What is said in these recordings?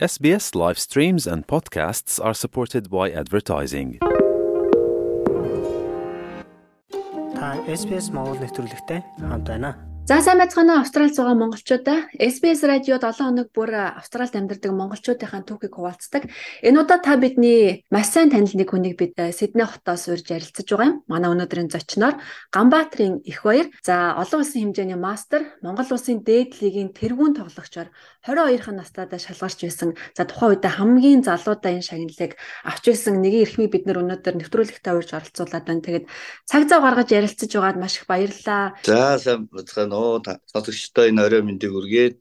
SBS live streams and podcasts are supported by advertising. Та SBS Монгол нэвтрүүлэгтэй хамт байна. За сайн байцгаана Австралид байгаа монголчуудаа SBS радио 7 хоног бүр Австралид амьдардаг монголчуудынхаа түүхийг хуваалцдаг. Энэ удаа та бидний маш сайн танил нэг хүнийг бид Сидней хотоос урьж ярилцаж байгаа юм. Манай өнөөдрийн зочноор Ганбаатарын их баяр. За олон улсын хэмжээний мастер, Монгол улсын дээд лигийн тэргүүн тоглогчоор 22 настайдаа шалгарч байсан. За тухайн үед хамгийн залуудаа энэ шагналыг авч байсан нэгэн эрхмийг бид нөр өнөөдөр нэвтрүүлэгтээ урьж оролцуулаад байна. Тэгээд цаг зав гаргаж ярилцаж байгаад маш их баярлалаа. За сайн бацгаана уу сонсогчдоо энэ орой мэндийг үргээд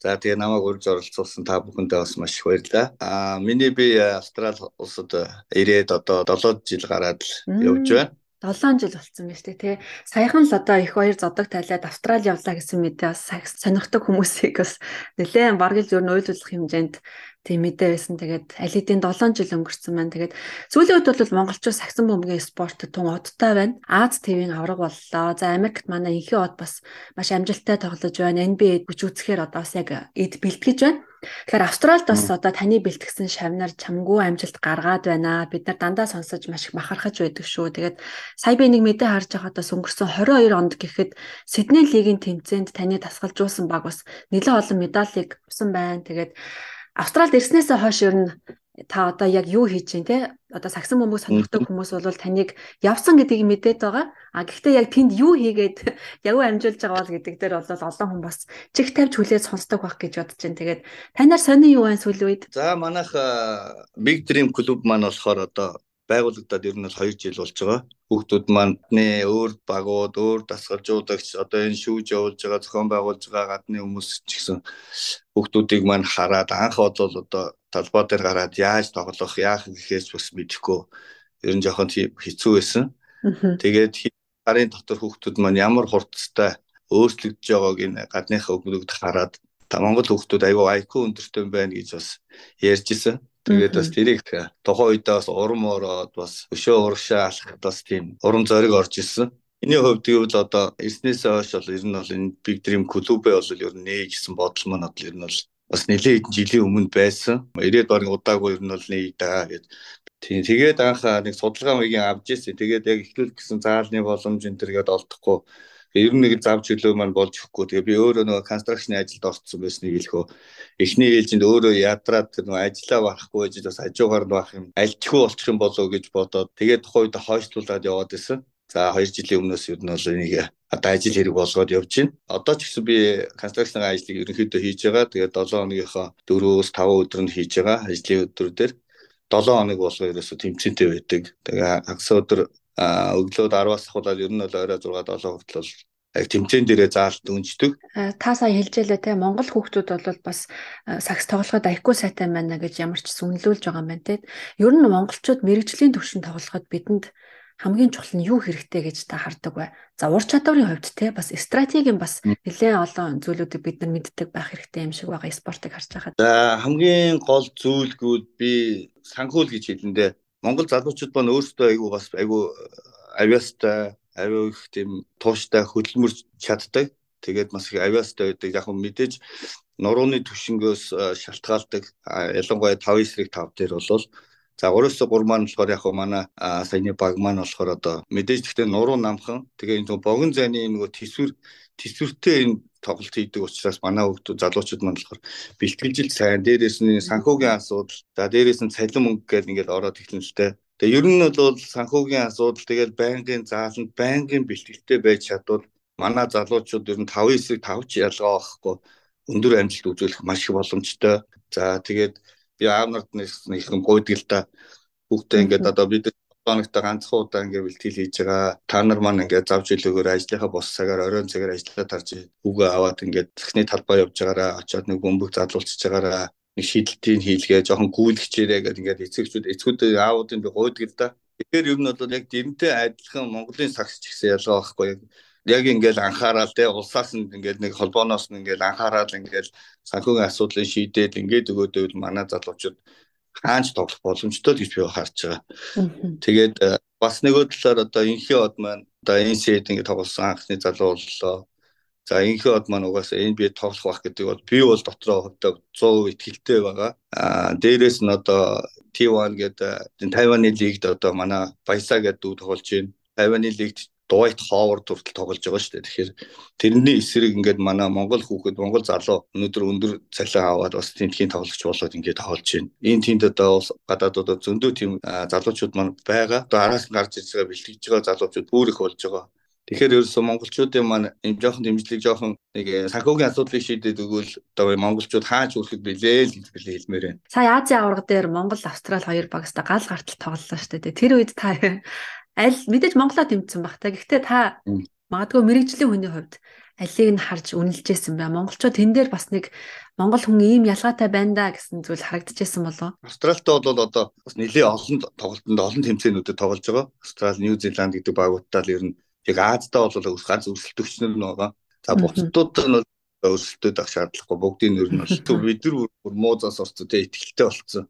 за тэгээ намайг урьж оролцуулсан та бүхэндээ бас маш их баярлалаа. Аа миний би Австрали улсад ирээд одоо 7 жил гараад л явж байна. 7 жил болсон байна шүү дээ тий. Саяхан л одоо их баяр зодог тайлаад Австрали явлаа гэсэн мэдээ бас сонирхдаг хүмүүсийг бас нэлээд бараг л нь уйлуулах хэмжээнд тийм мэдээ байсан. Тэгээд аль хэдийн 7 жил өнгөрцөн байна. Тэгээд сүүлийн үед бол монголчууд сагсан бөмбөгийн спорт тун одтой байна. Аз ТV-ийн авраг боллоо. За Америкт манай инхи од бас маш амжилттай тоглож байна. NBA хүч үзэхээр одоо бас яг эд бэлтгэж байна. Тэгэхээр Австралид бас одоо таны бэлтгэсэн шавнаар чамгүй амжилт гаргаад байна. Бид нар дандаа сонсож маш их махархаж байдаг шүү. Тэгээд сая би нэг мэдээ харж байхад бас өнгөрсөн 22 онд гэхэд Сидней лигийн тэмцээнд таны тасгалжуулсан баг бас нэлээд олон медалийг авсан байна. Тэгээд Австралид ирснээсээ хойш ер нь та одоо яг юу хийж чинь те одоо сагсан бөмбөг сонирхдаг хүмүүс бол таныг явсан гэдгийг мэдээд байгаа. А гэхдээ яг тэнд юу хийгээд яг амжуулж байгаа бол гэдэг дээр бол олон хүн бас чих тавьж хүлээж сонсдог байх гэж бодож байна. Тэгээд танаар сони юу байна сүүлийн үед? За манайх Big Dream клуб маань болохоор одоо байгуулагдаад ер нь бол 2 жил болж байгаа. Хүүхдүүд мандны өөр багууд, өөр дасгалжуулагч одоо энэ шүүж явуулж байгаа, зохион байгуулж байгаа гадны хүмүүс ч гэсэн хүүхдүүдийг маань хараад анх бол одоо талбай дээр гараад яаж тоглох, яах гэхээс бас мэдэхгүй. Ер нь жоохон хэцүү байсан. Тэгээд гарын дотор хүүхдүүд маань ямар хурцтай өөрчлөгдөж байгааг энэ гадныхаа өгнөгд хараад Монгол хүүхдүүд аюу IQ өндөртэй байна гэж бас ярьжсэн. Тэгээд бас тэрийг тухайн үедээ бас урам ороод бас өшөө урагшаа алхахад бас тийм урам зориг орж ирсэн. Эний хувьд гэвэл одоо эрснээсээ хойш бол ер нь бол энэ Big Dream клубээ бол ер нь нээ гэсэн бодол маань бол ер нь бол бас нэлээд жилийн өмнө байсан. 90-ад оны удаагүй ер нь бол нээ даа гэд. Тийм тэгээд анх нэг судалгаа маягийн авч ирсэн. Тэгээд яг эхлүүл гэсэн заалны боломж энэ төргээд олдохгүй ер нь нэг зав чөлөө маань болж өгөхгүй. Тэгээ би өөрөө нөгөө констракшн ажилд орцсон байсныг хэлэхөө эхний ээлжинд өөрөө ядраад нөгөө ажиллаа барахгүй гэж бас хажуугаар нь байх юм альчгүй болчих юм болоо гэж бодоод тэгээд тухайд хойшлуулад яваад исэн. За 2 жилийн өмнөөс ер нь бол энийг одоо ажил хэрэг болгоод явж байна. Одоо ч гэсэн би констракшн ажлыг ерөнхийдөө хийж байгаа. Тэгээд 7 хоногийнхоо 4-өөс 5 өдөр нь хийж байгаа. Ажлын өдрүүдээр 7 хоног болго ерөөсө тэмцэнтэй байдаг. Тэгээ хагас өдөр өглөөд 10-аас ахуулаад ер нь бол орой 6 7 хүртэл бол тэмцээн дээрээ заалт өнждөг. Та сая хэлжээлээ те Монгол хүүхдүүд бол бас сакс тоглоход аягүй сайтай байна гэж ямар ч сүнлүүлж байгаа юм байна те. Ер нь монголчууд мэрэгжлийн төвшин тоглоход бидэнд хамгийн чухал нь юу хэрэгтэй гэж та хардаг вэ? За ур чадварын хувьд те бас стратегийн бас нэлээд олон зүйлүүдийг бид нар мэддэг байх хэрэгтэй юм шиг байгаа спортыг харж байхад. За хамгийн гол зүйлгүүд би санхүүл гэж хэлэндээ Монгол залуучууд маань өөрсдөө айгүй бас айгүй авиастай авиа их тийм тууштай хөдөлмөрч чаддаг. Тэгээд бас их авиастай байдаг. Яг нь мэдээж нурууны төвшнгөөс шалтгаалдаг. Ялангуяа 5 эсрэг 5 дээр болвол За 3-3 маань болохоор яг манай саяны баг маань болохоор одоо мэдээж гэхдээ нуруу намхан тэгээ энэ богино зайны нөгөө төсвөр төсвөртэй энэ тоглолт хийдэг учраас манай хүмүүс залуучууд маань болохоор бэлтгэлжил сайн дээрээс нь санхүүгийн асуудал за дээрээс нь цалин мөнгө гэдэг ингээд ороод ихлэн л дээ. Тэгээ ер нь бол санхүүгийн асуудал тэгэл байнгын зааланд байнгын бэлтгэлтэй байж чадвал манай залуучууд ер нь 5-9-ийг 5 ч ялгаа байхгүй өндөр амжилт үзүүлэх маш их боломжтой. За тэгээд би аав нарт нэг их гойдаг л да. Бүгдээ ингээд одоо бид хоногтой ганцхан удаа ингээд бэлтгэл хийж байгаа. Та нар маань ингээд завж илүүгээр ажлынхаа бос цагаар оройн цагаар ажиллаа тарж үгээ аваад ингээд захны талбай явж байгаараа очиод нэг бөмбөг задлуулчихж байгаараа нэг шийдэлтийг хийлгээ жоохон гүйлгчээрээ гэдэг ингээд эцэгчүүд эцгүүд аавуудын би гойдог л да. Тэгэхээр ер нь бол яг дэрэнтэй адилхан Монголын сагс ч гэсэн ялгаа байхгүй яг яг ингээл анхаарал те улсаас нь ингээл нэг холбооноос нь ингээл анхаарал ингээл санхүүгийн асуудлыг шийдээд ингээд өгөөдөө манай залуучууд хаанч тоглох боломжтой гэж би харж байгаа. Тэгээд э, бас нөгөө талаар одоо инхи од маань одоо NCAA ингээд тоглосон анхны залуу боллоо. За инхээ од маань угаасаа энэ би тоглох байх гэдэг бол би бол дотроо хувьдаа 100% ихтэй байгаа. Аа дээрэс нь одоо T1 гэдэг Тайваны лигт одоо манай Баясаа гэдэг дүү тоглож байна. Тайваны лигт Дуайт Ховард хүртэл тоглож байгаа шүү дээ. Тэгэхээр тэрний эсрэг ингээд манай Монгол хүүхэд Монгол залуу өнөөдөр өндөр цалин аваад бас тентхийн тоглогч болоод ингээд тоглож байна. Энэ тэнд одоо гадаадууд зөндөө тийм залуучууд маань байгаа. Одоо араас нь гарч ирж байгаа бэлтгэж байгаа залуучууд бүр их болж байгаа. Тэгэхээр ерөөсөө монголчуудын маань энэ жоохон дэмжлэг жоохон нэг э, санхүүгийн асуудлыг шийдээд өгвөл одоо монголчууд хааж хүрэхэд билээ л гэж хэлмээр байна. Сая Азийн аварга дээр Монгол, Австрали хоёр багста гал гартал тоглолоо шүү дээ. Тэр үед та аль мэдээж Монголоо тэмцсэн баг та. Гэхдээ та магадгүй мэрэгжлийн хүний хувьд алийг нь харж үнэлжсэн бай. Монголчууд тэн дээр бас нэг Монгол хүн ийм ялгаатай байна да гэсэн зүйл харагдчихсан болов. Австралид бол одоо бас нэлээд олон тоглолтод олон тэмцээнүүдэд тоглож байгаа. Австрали, Нью Зеланд гэдэг багуудтай л ер нь яг Аздаа бол ганц өрсөлдөгчнөр нь байгаа. За бусдууд нь өрсөлдөд авах шаардлагагүй бүгдийн нэр нь бол бид нар бүр муузаас орцоо тэ ихтэй болцсон.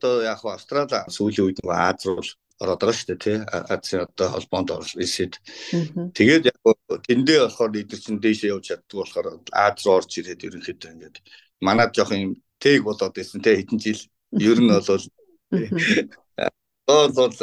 Одоо яг Австрали сүүлийн үед нөгөө Аз руу ороод байгаа шүү дээ тий. Азийн одоо холбоонд оролцоод. Тэгээд яг тэндээ болохоор эдгээр чинь дээшээ явж чаддаг болохоор Аз руу орж ирээд ерөнхийдөө ингээд манад жоох юм тэг болоод байсан тий хэдэн жил ер нь бол бол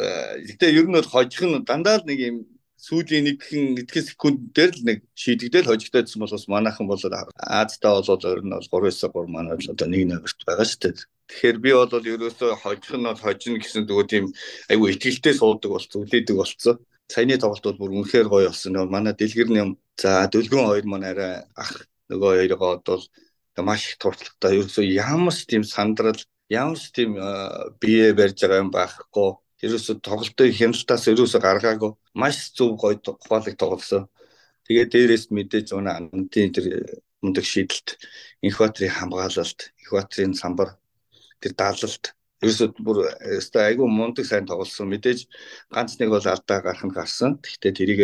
гэтээ ер нь бол хожих нь дандаа л нэг юм сүүлийн нэгэн эдгээр секундээр л нэг шийдэгдэл хожигдоодсэн болохоос манайхан бол Аздаа бол өөр нь бол 3-9 3 манай л одоо 1-1-т байгаа шүү дээ. Тэгэхээр би бол ерөөсөө хожих нь бол хожно гэсэн дөгөө тийм айгүй ихтгэлтэй суудаг болсон, үлээдэг болсон. Саяны тоглолт бол бүр үнэхээр гоё болсон. Манай дэлгэрний юм за дөлгөн хоёр маань арай ах нөгөө хоёроо бол маш их туршлагатай. Ерөөсөө ямар ч тийм сандрал, ямар ч тийм бие барьж байгаа юм байхгүй ерөөсө тоглолтын хяналтаас ерөөсө гаргаагүй маш зөв гоё ухаалаг тоглосон. Тэгээд дээрээс мэдээж өнө амтын тэр мундаг шийдэлт инкваторын хамгаалалт, инкваторын самбар тэр даалалт ерөөсө бүр өстой айгүй мундаг сайн тоглосон. Мэдээж ганц нэг бол алдаа гарах нь гарсан. Гэхдээ тэрийг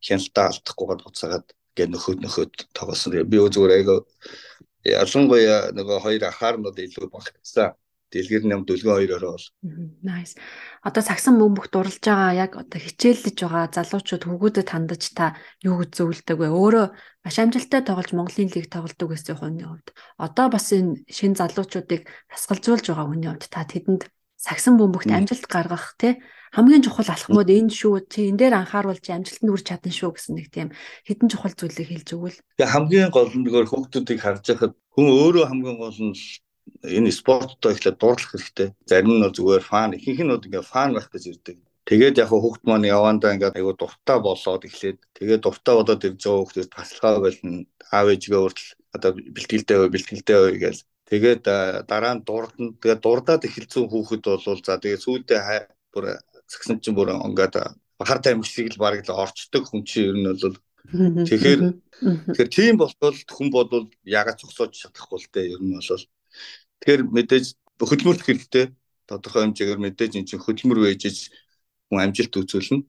хяналтаа алдахгүйгээр буцаагаад гэ нөхөд нөхөд тоглосон. Би зүгээр айгүй ялангуяа нөгөө хоёр ахаар нь илүү багтсан дэлгэр нам дөлгөн хоёроо бол. Nice. Одоо сагсан бөмбөх дурлж байгаа яг одоо хичээллэж байгаа залуучууд хүүгүүдэд хандаж та юу гэж зөвлөдөг вэ? Өөрөө маш амжилттай тоглож Монголын лиг тоглодог гэсэн хүний хувьд одоо бас энэ шин залуучуудыг тасгалзуулж байгаа хүний хувьд та тэдэнд сагсан бөмбөгт амжилт гаргах тий хамгийн чухал алхмууд энэ шүү чи энэ дээр анхааруулж амжилтанд хүрч чадна шүү гэсэн нэг тийм хідэн чухал зүйлийг хэлж өгвөл. Тэгээ хамгийн гол нь нөгөө хүүхдүүдийг харж байхад хүн өөрөө хамгийн гол нь энэ спорттой ихлээр дуурлах хэрэгтэй. Зарим нь бол зүгээр фан, ихэнх нь бол ингээ фан байх гэж ирдэг. Тэгээд яг хүүхд маань явандаа ингээд айгу дуртай болоод эхлээд тэгээд дуртай болоод ирж байгаа хүүхдээс таслахаа болно. Аав ээжгээ хүртэл одоо бэлтгэлтэй бай, бэлтгэлтэй бай гэж. Тэгээд дараа нь дурдна. Тэгээд дурдаад эхэлсэн хүүхэд бол за тэгээд сүйдээ бүр сагсан чинь бүр ингээд бахар таймг шиг л бараг л орчдөг хүн чинь ер нь бол тэгэхээр тэгэхээр тийм болтол хүн бодвол ягаад цогсоож чадахгүй л дээ ер нь бол Тэгэхээр мэдээж хөдөлмөрлөх хэрэгтэй. Тодорхой хэмжээгээр мэдээж эн чинь хөдөлмөр вэжж хүн амжилт үзүүлнэ.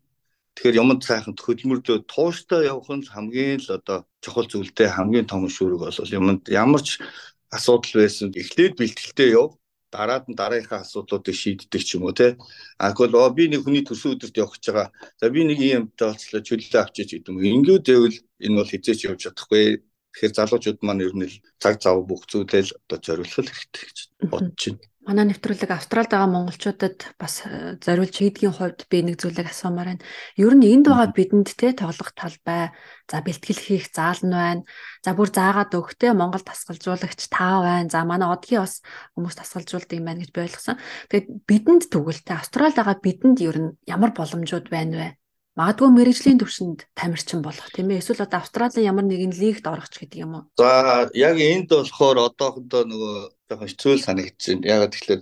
Тэгэхээр юмд сайханд хөдөлмөрлөө тууштай явах нь хамгийн л одоо чухал зүйлтэй хамгийн том шүүрэг бол юмд ямар ч асуудал байсан эхлээд бэлтгэлтэй яв дараад нь дараагийнхаа асуудлуудыг шийддэг ч юм уу те. Агвал оо би нэг хүний төсөө өдөрт явах гэж байгаа. За би нэг юм тооцлоо чөлөө авчиж гэдэг юм. Ингээд байвал энэ бол хизээч явж чадахгүй. Тэгэхээр залуучууд маань ер нь цаг зав бүх зүйлээ одоо зориулах хэрэгтэй гэж бодож байна. Манай нэвтрүүлэг Австралид байгаа монголчуудад бас э, зориулж хийдгийн хувьд би нэг зүйлийг асуумаар байна. Ер нь энд байгаа бидэнд те тоглох талбай, за бэлтгэл хийх заал нь байна. За бүр заагаад өгөхтэй Монгол тасгалжуулагч таа байна. За манай одгийн бас хүмүүс тасгалжуулдаг юм байна гэж би ойлгосон. Тэгээд бидэнд те Австралид байгаа бидэнд ер нь ямар боломжууд байна вэ? Магадгүй мэрэгжлийн төвшөнд тамирчин болох тийм ээ эсвэл одоо Австралийн ямар нэгэн лигт орох ч гэдэг юм уу. За яг энд болохоор одоохондоо нөгөө жоохон хэцүү санагдчихэв. Яг тэгэхээр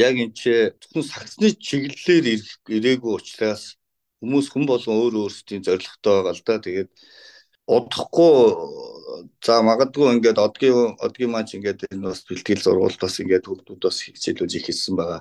яг энэ ч зөвхөн сагсны чиглэлээр ирээгүй учраас хүмүүс хүн болгон өөр өөрсдийн зорилготой байгаа л да. Тэгээд удахгүй за магадгүй ингээд одгийн одгийн маань ингээд энэ бас бэлтгэл зургуулт бас ингээд хүүхдүүд бас хичээлүүд ихэлсэн байгаа.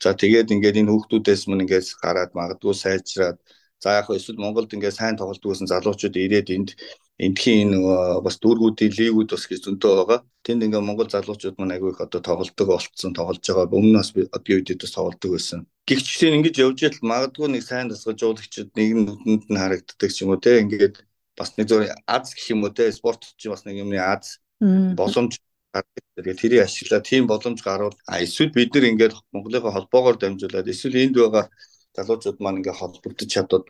За тэгээд ингээд энэ хүүхдүүдээс мань ингээд гараад магадгүй сайжраад За яг эсвэл Монголд ингээд сайн тоглолт өгсөн залуучууд ирээд энд эндхийн нөгөө бас дүүргүүдийн лигүүд бас гэж зөнтөө байгаа. Тэнд ингээд Монгол залуучууд маань агүй их одоо тоглолтог болцсон, тоглож байгаа. Өмнө нь бас одгийн үед бас тоглолтог байсан. Гэгчтэй ингэж явж ял магадгүй нэг сайн тасгажуулагчид нэг нүдэнд нь харагддаг ч юм уу те ингээд бас нэг зөв аз гэх юм уу те спорт ч бас нэг юмны аз боломж тэгээд тэрийг ашиглаад тийм боломж гарвал а эсвэл бид нэр ингээд Монголын холбоогоор дамжуулаад эсвэл энд байгаа залуучууд маань ингээд холбогдож чадвал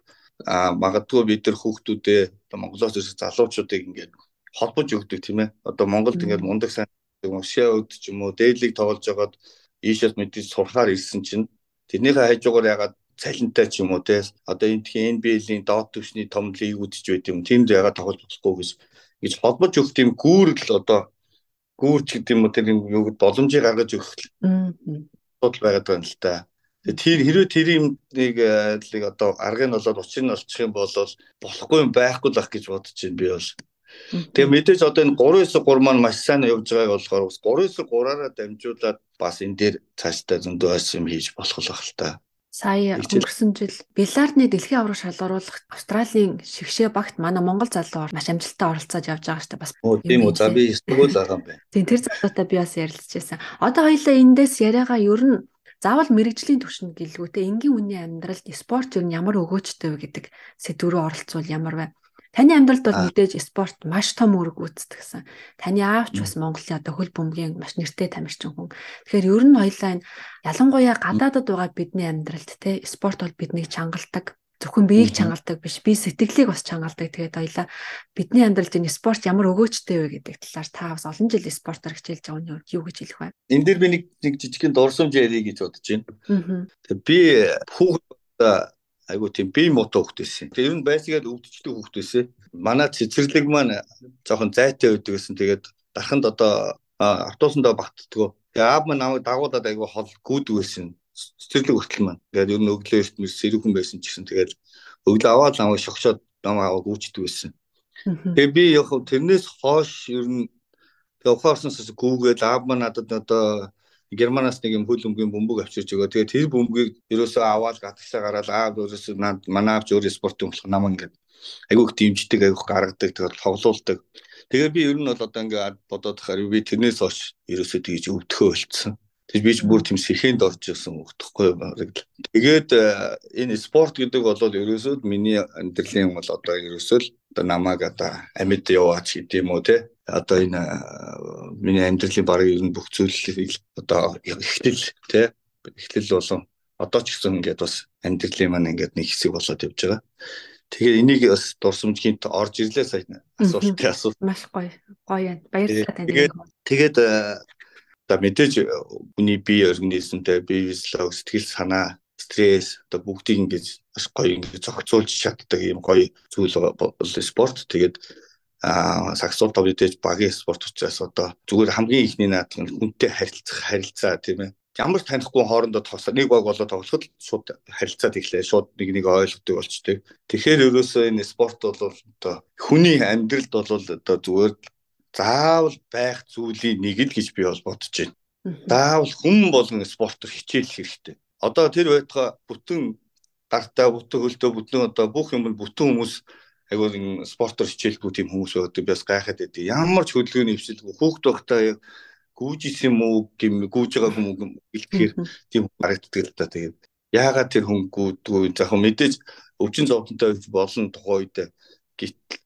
а магадгүй бид нар хүүхдүүдээ Монголоос ирсэн залуучуудыг ингээд холбож өгдөг тийм ээ. Одоо Монголд ингээд мундаг сайн уншаа өд ч юм уу дээлийг тоглож байгаад ийшээс мэдээж сурахаар ирсэн чинь. Тэрнийхээ хажуугаар ягаад цалинтай ч юм уу те одоо энэ тхийн NBL-ийн доод түвшний том лигүүд ч байт юм. Тэнд ягаад тоглож болохгүй гэж гэж холбож өгөх тийм гүүрэл одоо. Гүүрч гэдэг юм уу тэр юу гэд боломжийг гаргаж өгөх бодол байгаад байна л та. Тэр хэрвээ тэр юм нэг одоо аргыг нь болоод учрыг нь олчих юм бол болохгүй юм байхгүй л ах гэж бодож байна би бол. Тэгээ мэдээж одоо энэ 393 маань маш сайн явж байгааг болохоор 393-аараа дамжуулаад бас энэ дээр цаашдаа зөндөө ас юм хийж болох л баг л та. Сая өнгөрсөн жил бильярдны дэлхийн авраг шалгаруулах Австралийн шигшээ багт манай Монгол залуу маш амжилттай оролцоод явж байгаа шүү дээ. Бас тийм үү. За би эсвэл байгаа юм байна. Тийм тэр залуутай би бас ярилцж байсан. Одоо хоёлаа эндээс яриагаа ер нь заавал мэрэгжлийн түвшинд гэлгүүтэй энгийн үний амьдралд спорт нь ямар өгөөжтэй вэ гэдэг сэдв рүү оролцвол ямар вэ? Таны амьдралд бол мэдээж спорт маш том үүрэг гүйцэтгэсэн. Таны аавч бас Монголын одоо хөл бөмбөгийн маш нэртэй тамирчин хүн. Тэгэхээр ер нь хоёлаа ялангуяа гадаадад байгаа бидний амьдралд те спорт бол биднийг чангалдаг зөвхөн биеийг чангалдаг биш би сэтгэлийг бас чангалдаг тэгээд хоёлаа бидний амьдралд энэ спорт ямар өгөөжтэй вэ гэдэг талаар та бас олон жил спортоор хичээлж байгаа нь юу гэж хэлэх вэ? Энд дээр би нэг нэг жижигхэн дурсамж ярих гэж бодож байна. Би хүүхэд айгуу тийм бие муутай хөвгт байсан. Тэгээ ер нь байсгаад өвдчтэй хөвгт байсан. Манай цэцэрлэг маань жоохон зайтай байдаг гэсэн. Тэгээд дарханд одоо автобусандаа багтдгоо. Тэгээ аав маань намайг дагуулад айгуу хол гүйдэг байсан. Цэцэрлэг хүртэл маань. Тэгээд ер нь өглөө эртмэс сэрүүхэн байсан ч гэсэн тэгээд өглөө аваад намайг шогшоод намайг гүйчдэг байсан. Тэгээ би яг тэрнээс хойш ер нь ухаарснаас гүүгээд аав маань надад одоо Германаас нэг юм хөл өмгийн бөмбөг авчирч өгөө. Тэгээ тэр бөмбөгийг ерөөсөө аваад гадагшаа гараад аав ерөөсөө манай аавч өөр спортын болох намаа ингээд айгүйх дэмждэг айгүйх гаргадаг тэгээд тоглоулдаг. Тэгээ би ер нь бол одоо ингээд бодоод тахаар би тэрнээс хойш ерөөсөө тэгж өвдөхөө болцсон. Тэг би ч бүр тийм сэхэнд орж ирсэн өгдөхгүй бараг. Тэгээд э, энэ спорт гэдэг бол ерөөсөө миний амьдралын бол одоо ерөөсөө л одоо намайг одоо амьд яваач гэдэг юм уу те одоо энэ миний амьдралын бараг ер нь бүх зүйлийг одоо ихтэл тий ихтэл болон одоо ч гэсэн ингээд бас амьдралын маань ингээд нэг хэсэг болоод явж байгаа. Тэгэхээр энийг бас дурсамжгийнт орж ирлээ сая асуултын асуулт. Маш гоё. Гоё юм. Баярлалаа танд. Тэгээд тэгээд одоо мэдээж хүний бие организмтэй бие физиолог сэтгэл санаа стресс одоо бүгдийг ингэж бас гоё ингэж зохицуулж чаддаг юм гоё зүйл бол спорт. Тэгээд а саксофон мэдээж багийн спорт учраас одоо зүгээр хамгийн ихний наадах нь хүнтэй харилцах харилцаа тийм ээ ямар ч танихгүй хоорондоо тоглох нэг баг болоо тоглоход шууд харилцаад эхлэе шууд нэг нэг ойлгодог болчтой. Тэгэхээр ерөөсөө энэ спорт бол одоо хүний амьдралд бол одоо зүгээр заавал байх зүйлийн нэг л гэж би бол бодож байна. Заавал хүн болгон спортоор хичээлэх хэрэгтэй. Одоо тэр байтугай бүтэн гартаа бүтэн хөлтөө бүтэн одоо бүх юм бүтэн хүмүүс айгуул спортоор хичээлгүй тийм хүмүүс байдаг бас гайхаад байдیں۔ Ямар ч хөдөлгөөний хвшилгүй хүүхд байхдаа гүүж исэн юм уу гэм гүүж байгаа хүмүүс илтгэхээр тийм харагддаг л да. Тэгээд яагаад тэр хүн гүүдгүй заах мэдээж өвчин зовлонтой болон тухай үед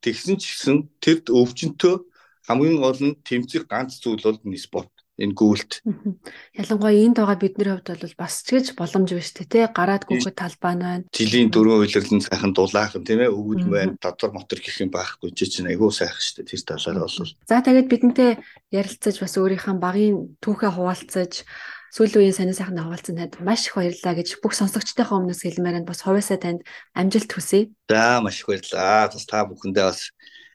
тэгсэн ч гэсэн тэр өвчнөд хамгийн гол нь тэмцэх ганц зүйл бол спорт энэ гүйлт. Ялангуяа энд байгаа бидний хувьд бол бас ч гэж боломж биш тий гараад гүөхөд талбай нь байна. Жилийн дөрөв үйлрэлэн сайхан дулаахан тийм ээ өвөл байна доtor мотор гэх юм байхгүй чи чинь айгүй сайхан шүү дээ тэр талаараа бол. За тэгээд бидэнтэй ярилцаж бас өөрийнхөө багийн түүхээ хуваалцаж сүүлийн үеийн сонир сайхан хаваалцсан танд маш их баярлалаа гэж бүх сонсогчдийнхаа өмнөөс хэлмээр нь бас хувьяасаа танд амжилт хүсье. За маш их баярлалаа. Бас та бүхэндээ бас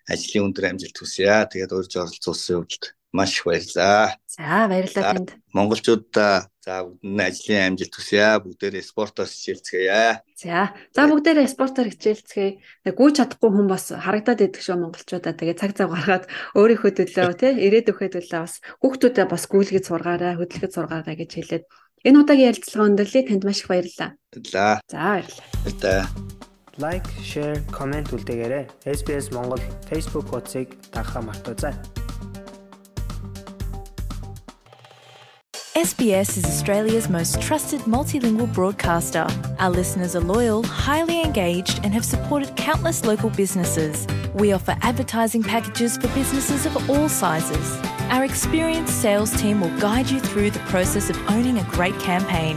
ажлын өндөр амжилт хүсье. Тэгээд урьж оролцуулсан явдалд маш их баярлалаа. За баярлалаа танд. Монголчуудаа за бүгдэнд ажлын амжилт хүсье. Бүгдээрээ спортоор хичээлцгээе. За. За бүгдээрээ спортоор хичээлцгээе. Нэг гүйж чадахгүй хүн бас харагдаад идэх шүү монголчуудаа. Тэгээ цаг цаг гаргаад өөрийнхөө төлөө тий ирээдүйхөө төлөө бас хүүхдүүдэд бас гүйлгэж сургаарай, хөдөлгөж сургаарай гэж хэлээд энэ удаагийн ярилцлага өндөрлөе. Танд маш их баярлалаа. Баярлалаа. За баярлалаа. Баярлалаа. Лайк, share, comment үлдээгээрэй. SBS Монгол Facebook хуудсыг дагахаа мартаоцай. SBS is Australia's most trusted multilingual broadcaster. Our listeners are loyal, highly engaged, and have supported countless local businesses. We offer advertising packages for businesses of all sizes. Our experienced sales team will guide you through the process of owning a great campaign.